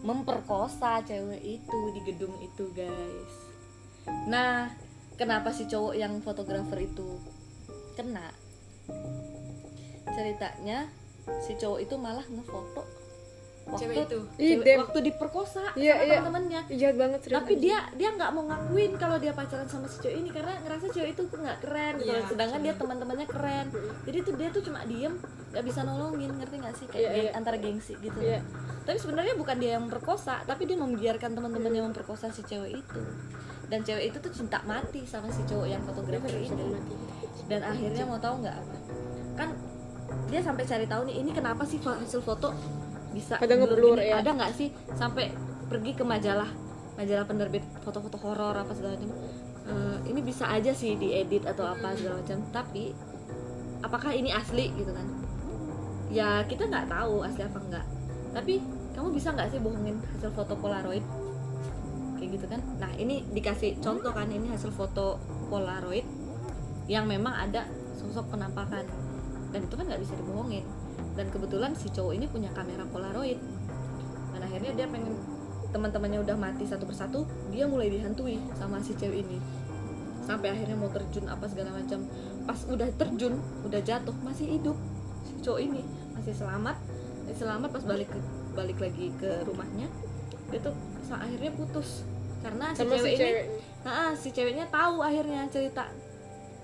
memperkosa cewek itu di gedung itu guys. Nah kenapa si cowok yang fotografer itu kena? Ceritanya si cowok itu malah ngefoto waktu Cewek itu? Ih, cewek- waktu diperkosa Iya, sama iya. temen-temennya Ih, jahat banget serius tapi dia dia nggak mau ngakuin kalau dia pacaran sama si cowok ini karena ngerasa cowok itu nggak keren gitu Iya, sedangkan dia betul. teman-temannya keren jadi tuh dia tuh cuma diem nggak bisa nolongin ngerti nggak sih kayak Iya, geng- iya. antara gengsi gitu Iya. tapi sebenarnya bukan dia yang memperkosa tapi dia membiarkan teman-temannya memperkosa si cewek itu dan cewek itu tuh cinta mati sama si cowok yang fotografer ini mati? dan akhirnya mau tahu nggak apa kan dia sampai cari tahu nih ini kenapa sih hasil foto bisa blur ngeblur, ya. ada nggak sih sampai pergi ke majalah majalah penerbit foto-foto horor apa segala macam? Eh, ini bisa aja sih diedit atau apa segala macam tapi apakah ini asli gitu kan? Ya kita nggak tahu asli apa enggak tapi kamu bisa nggak sih bohongin hasil foto polaroid? Kayak gitu kan? Nah ini dikasih contoh kan ini hasil foto polaroid yang memang ada sosok penampakan dan itu kan nggak bisa dibohongin. Dan kebetulan si cowok ini punya kamera polaroid. Dan akhirnya dia pengen teman-temannya udah mati satu persatu dia mulai dihantui sama si cewek ini. Sampai akhirnya mau terjun apa segala macam. Pas udah terjun udah jatuh masih hidup si cowok ini. Masih selamat. Masih selamat pas balik ke balik lagi ke rumahnya. Dia tuh akhirnya putus. Karena si sama cewek si ini cewek Nah, si ceweknya tahu akhirnya cerita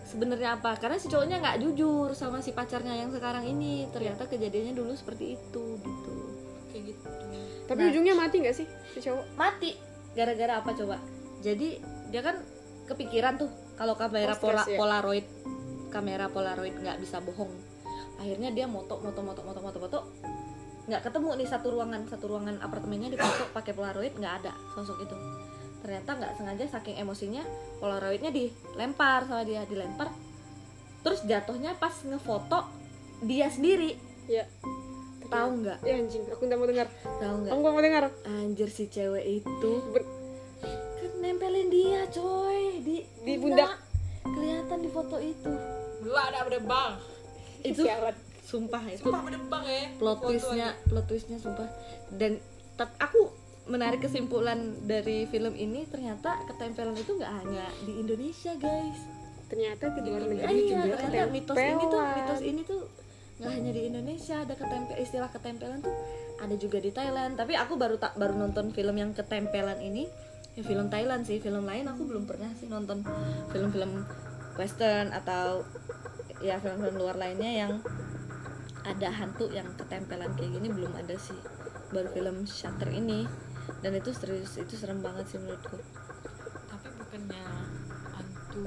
sebenarnya apa? Karena si cowoknya nggak jujur sama si pacarnya yang sekarang ini. Ternyata kejadiannya dulu seperti itu gitu. Kayak gitu. Tapi Nah. ujungnya mati nggak sih si cowok? Mati. Gara-gara apa coba? Jadi dia kan kepikiran tuh kalau kamera Oh, pola, ya? polaroid kamera polaroid nggak bisa bohong. Akhirnya dia moto moto moto moto moto moto. Nggak ketemu nih satu ruangan satu ruangan apartemennya difoto pakai polaroid nggak ada sosok itu ternyata nggak sengaja saking emosinya polaroidnya dilempar sama dia dilempar. Terus jatuhnya pas ngefoto dia sendiri. Ya tahu nggak? Ya anjing. Aku nggak mau dengar. Tahu nggak? Aku nggak mau dengar. Anjir si cewek itu Ber- kan nempelin dia coy di Di pundak. kelihatan di foto itu. Belak ada berdebang. itu Sialan. sumpah itu. Sumpah berdebang ya. plot twistnya plot twistnya sumpah. Dan tet- aku menarik kesimpulan dari film ini ternyata ketempelan itu nggak hanya di Indonesia guys. Ternyata di luar Ah, negeri iya, juga ternyata mitos ini tuh ketempelan. mitos ini tuh nggak hanya di Indonesia ada ketempel istilah ketempelan tuh ada juga di Thailand. Tapi aku baru tak baru nonton film yang ketempelan ini ya film Thailand sih film lain aku belum pernah sih nonton. Film-film western atau ya film-film luar lainnya yang ada hantu yang ketempelan kayak gini belum ada sih. Baru film Shutter ini dan itu serius itu serem banget sih menurutku Tapi bukannya hantu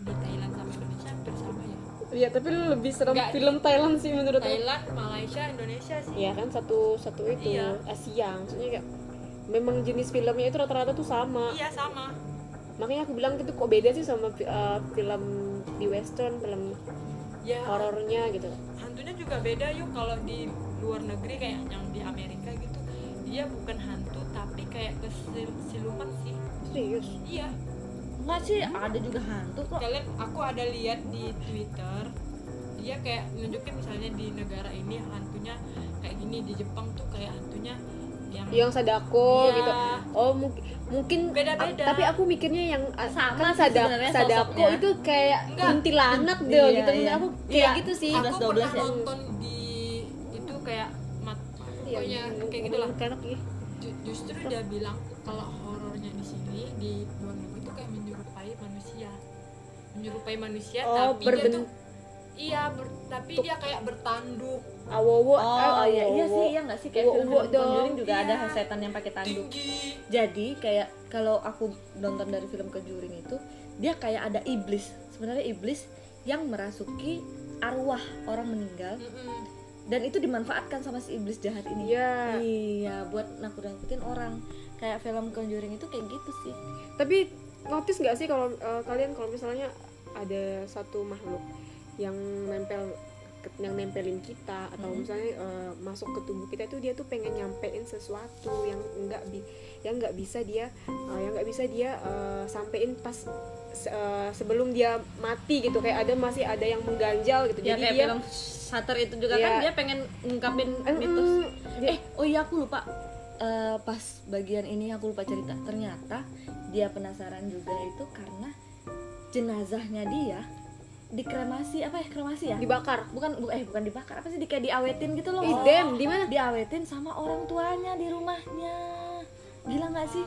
di Thailand sama Indonesia hampir sama ya? Iya, tapi lu lebih serem Nggak, film Thailand sih menurut aku. Thailand, Malaysia, Indonesia sih. Iya kan satu satu itu Iya. Asia, maksudnya kayak memang jenis filmnya itu rata-rata tuh sama. Iya sama. Makanya aku bilang gitu kok beda sih sama uh, film di western, film Ya horornya gitu. hantunya juga beda yuk kalau di luar negeri kayak yang di Amerika gitu. Dia bukan hantu tapi kayak kesiluman sih. Serius. Iya. Enggak sih ada juga hantu kok Kalian aku ada lihat di Twitter dia kayak nunjukin misalnya di negara ini hantunya kayak gini di Jepang tuh kayak hantunya yang Yang sadako Iya. gitu. Oh, mungkin mungkin Beda-beda. a- tapi aku mikirnya yang a- Sama kan sadako sosoknya. itu kayak kuntilanak deh Iya, gitu. iya. Aku kayak Iya, gitu sih. aku 11-12 pernah ya? nonton di itu kayak mat Iya, pokoknya iya, kayak gitulah ya. Ju- justru dia bilang kalau horornya di sini di luar negeri itu kayak menyerupai manusia menyerupai manusia Oh, tapi berben- dia tuh iya ber- tapi dia kayak bertanduk Awowo, Oh, ah, iya, iya awowo. sih, iya nggak sih kayak dong. Conjuring juga ada Iya. setan yang pakai tanduk. tinggi Jadi kayak kalau aku nonton dari film Conjuring itu, dia kayak ada iblis. Sebenarnya iblis yang merasuki arwah orang meninggal Mm-mm. Dan itu dimanfaatkan sama si iblis jahat ini. Iya. Iya, buat nakut-nakutin orang. Kayak film Conjuring itu kayak gitu sih. Tapi notice nggak sih kalau eh, kalian kalau misalnya ada satu makhluk yang nempel yang nempelin kita atau Hmm. misalnya eh, masuk ke tubuh kita itu dia tuh pengen nyampein sesuatu yang enggak bi yang nggak bisa dia eh, yang nggak bisa dia eh, sampein pas se- eh, sebelum dia mati gitu kayak ada masih ada yang mengganjal gitu Ya jadi kayak dia film Shutter itu juga kan Iya. dia pengen ngungkapin Eh, mitos. mm, dia- Eh, oh iya aku lupa. Eh, pas bagian ini aku lupa cerita. Ternyata dia penasaran juga itu karena jenazahnya dia dikremasi apa ya kremasi ya? dibakar Bukan bu- eh bukan dibakar apa sih di kayak diawetin gitu loh. Ih, damn, di mana? Diawetin sama orang tuanya di rumahnya. Gila nggak sih?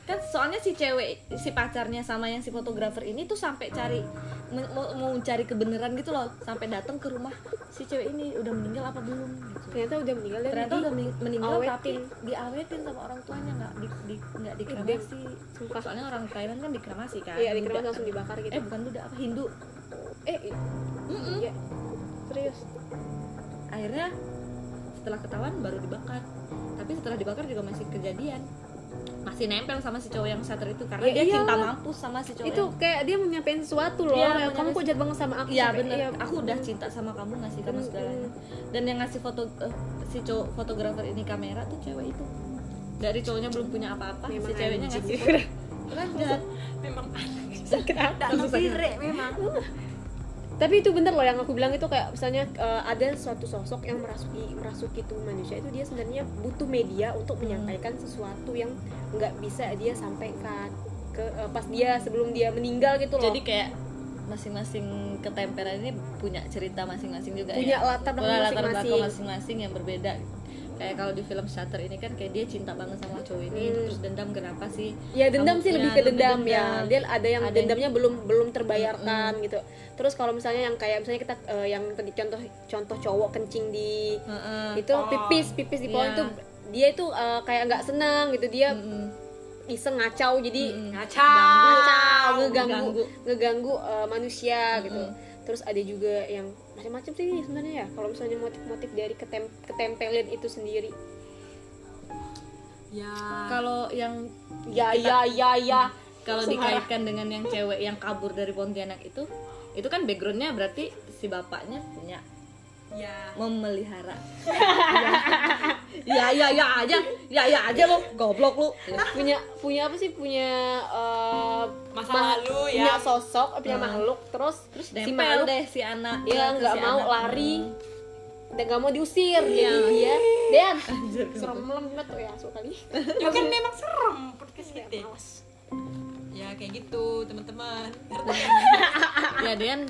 Kan soalnya si cewek si pacarnya sama yang si fotografer ini tuh sampai cari mau, mau cari kebenaran gitu loh, sampai datang ke rumah si cewek ini udah meninggal apa belum? Gitu ternyata udah meninggal dan ternyata udah mening- meninggal awetin. tapi diawetin sama orang tuanya nggak di, di nggak dikremasi. Sumpah. soalnya orang Thailand kan dikremasi kan. Iya dikremasi langsung dibakar gitu. Eh bukan Buddha apa Hindu. Eh i- iya. Serius? Akhirnya setelah ketahuan baru dibakar. Tapi setelah dibakar juga masih kejadian masih nempel sama si cowok yang shutter itu karena Ya dia iyalah. cinta mampus sama si cowok itu yang- kayak dia mau nyampein sesuatu loh. Iya, kayak, kamu kok jahat banget sama aku? Iya sampai- bener, iya, aku udah cinta sama kamu ngasih kamu segalanya. Dan yang ngasih foto eh, si cowok fotografer ini kamera tuh cewek itu. Dari cowoknya belum punya apa-apa, si ceweknya ngasih foto. *laughs* Jahat. memang aneh sakit hati sirek memang. Tapi itu bener loh yang aku bilang itu kayak misalnya eh, ada suatu sosok yang merasuki merasuki tubuh manusia itu dia sebenarnya butuh media untuk Hmm. menyampaikan sesuatu yang nggak bisa dia sampaikan ke eh, pas dia sebelum dia meninggal gitu loh Jadi kayak masing-masing ketempelan ini punya cerita masing-masing juga Punya ya. latar belakang masing-masing. belakang masing-masing yang berbeda. Kayak kalau di film Shutter ini kan kayak dia cinta banget sama cowok ini Hmm. terus dendam kenapa sih? ya dendam kamu sih lebih ke dendam, ya dendam. dia ada yang Ada yang- dendamnya belum belum terbayarkan gitu terus kalau misalnya yang kayak misalnya kita eh, yang tadi contoh contoh cowok kencing di Heeh. itu pipis pipis di pohon Iya. itu dia itu eh, kayak nggak senang gitu dia Mm-mm. iseng ngacau jadi Mm-mm. Ngacau. ngacau ngeganggu Ngeganggu. ngeganggu eh, manusia gitu Mm-mm. terus ada juga yang macam-macam sih sebenarnya ya kalau misalnya motif-motif dari ketem ketempelan itu sendiri. Ya. Kalau yang ya Kita- ya ya ya. Kalau dikaitkan dengan yang cewek yang kabur dari Pontianak itu itu kan backgroundnya berarti si bapaknya punya ya. memelihara. Ya ya ya aja. Ya ya aja lo goblok lu. Punya punya apa sih? Punya eh, Masa ma- lalu punya ya. sosok punya Hmm. makhluk terus terus si makhluk deh si anak. Dia ke nggak si mau anak. lari. Hmm. dan nggak mau diusir Iya. jadi dia Dan Anjir, serem banget tuh ya sekali ya kan memang serem podcast ya, kita males. ya kayak gitu teman-teman. *laughs* Ya Dean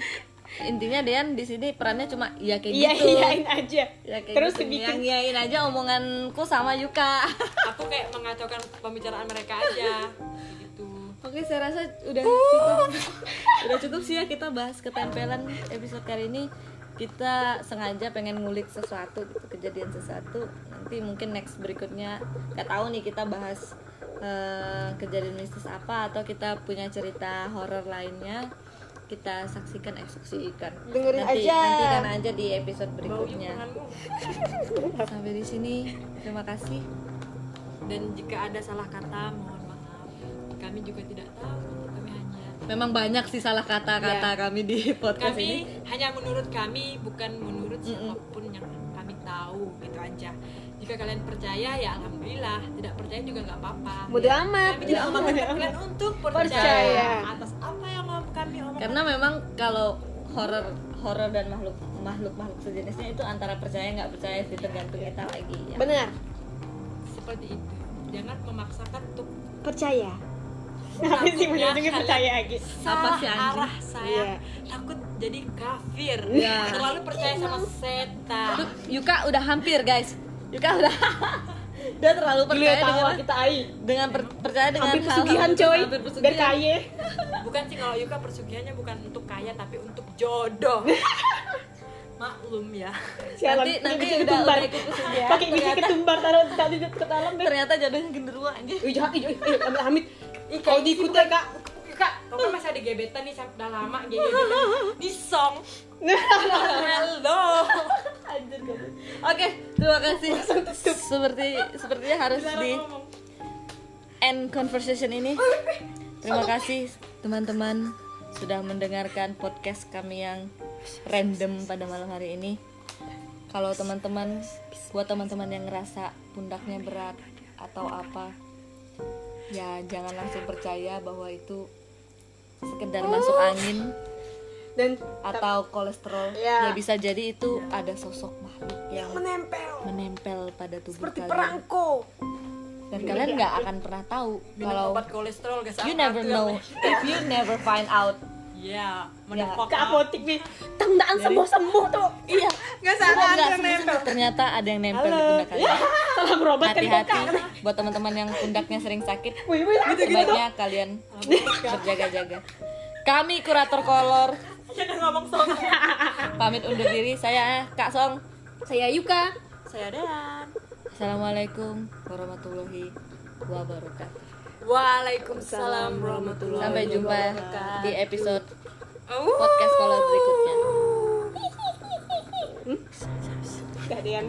intinya Dean di sini perannya cuma ya kayak iya gitu iyain aja ya kayak terus gitu. dibikin yang iyain aja omonganku sama Yuka *laughs* aku kayak mengacaukan pembicaraan mereka aja gitu Oke, saya rasa udah cukup. *laughs* udah cukup sih ya kita bahas ketempelan episode kali ini. Kita sengaja pengen ngulik sesuatu gitu, kejadian sesuatu. Nanti mungkin next berikutnya nggak tahu nih kita bahas eh, kejadian mistis apa atau kita punya cerita horor lainnya. Kita saksikan eksekusikan. Dengerin nanti, aja. Nantikan aja di episode berikutnya. Sampai di sini. Terima kasih. dan jika ada salah kata mohon maaf kami juga tidak tahu kami hanya Memang banyak sih salah kata-kata kami di podcast ini. kami hanya menurut kami bukan menurut siapa pun yang kami tahu gitu aja jika kalian percaya ya alhamdulillah tidak percaya juga nggak apa-apa bodo amat kami tidak memaksa kalian untuk percaya, Percaya. atas karena memang kalau horor horor dan makhluk makhluk makhluk sejenisnya itu antara percaya nggak percaya sih tergantung kita lagi ya. benar. Seperti itu. Jangan memaksakan untuk percaya. Apa sih ujung-ujungnya kalian percaya gitu salah sih, arah saya. Iya. takut jadi kafir. Iya. terlalu percaya sama setan. Yuka udah hampir guys. Yuka udah *laughs* dia terlalu percaya dengan kita ai. Dengan per- percaya dengan hampir pesugihan coy. biar kaya. *laughs* Bukan sih kalau Yuka persugihannya bukan untuk kaya tapi untuk jodoh. *laughs* Maklum ya. Sialan, Nanti- nanti biji udah- ketumbar. udah ikut pesugihan. pakai Ternyata- ketumbar taruh tadi ke dalam deh. Ternyata jodohnya genderuwo aja Ih, jahat, ih, amit kalau gitu diikutin kak. Kak, kau kan masih ada gebetan nih udah lama gebetan *laughs* di song. Hello. Oke terima kasih seperti sepertinya harus di end conversation ini. Terima kasih teman-teman sudah mendengarkan podcast kami yang random pada malam hari ini. Kalau teman-teman buat teman-teman yang ngerasa pundaknya berat atau apa, ya jangan langsung percaya bahwa itu sekedar masuk angin dan atau kolesterol. Ya. Ya bisa jadi itu ada sosok yang menempel. Menempel pada tubuh seperti kalian. perangko. Dan kalian nggak akan pernah tahu kalau obat kolesterol guys. you never know. If you never find out. Ya, Ya. ke apotik nih. Tendaan sembuh sembuh tuh. Iya Enggak Oh, salah ada sembuh, nempel. ternyata ada yang nempel di pundak kalian. *laughs* Salah berobat kan hati-hati buat teman-teman yang pundaknya sering sakit. Wih wih sebaiknya kalian berjaga-jaga. Kami kurator kolor. *laughs* Jangan ngomong song. pamit undur diri. Saya Kak Song saya Yuka. Saya Dean. Assalamualaikum warahmatullahi wabarakatuh. Waalaikumsalam warahmatullahi sampai jumpa di episode Oh. podcast kolor berikutnya. Gak ada yang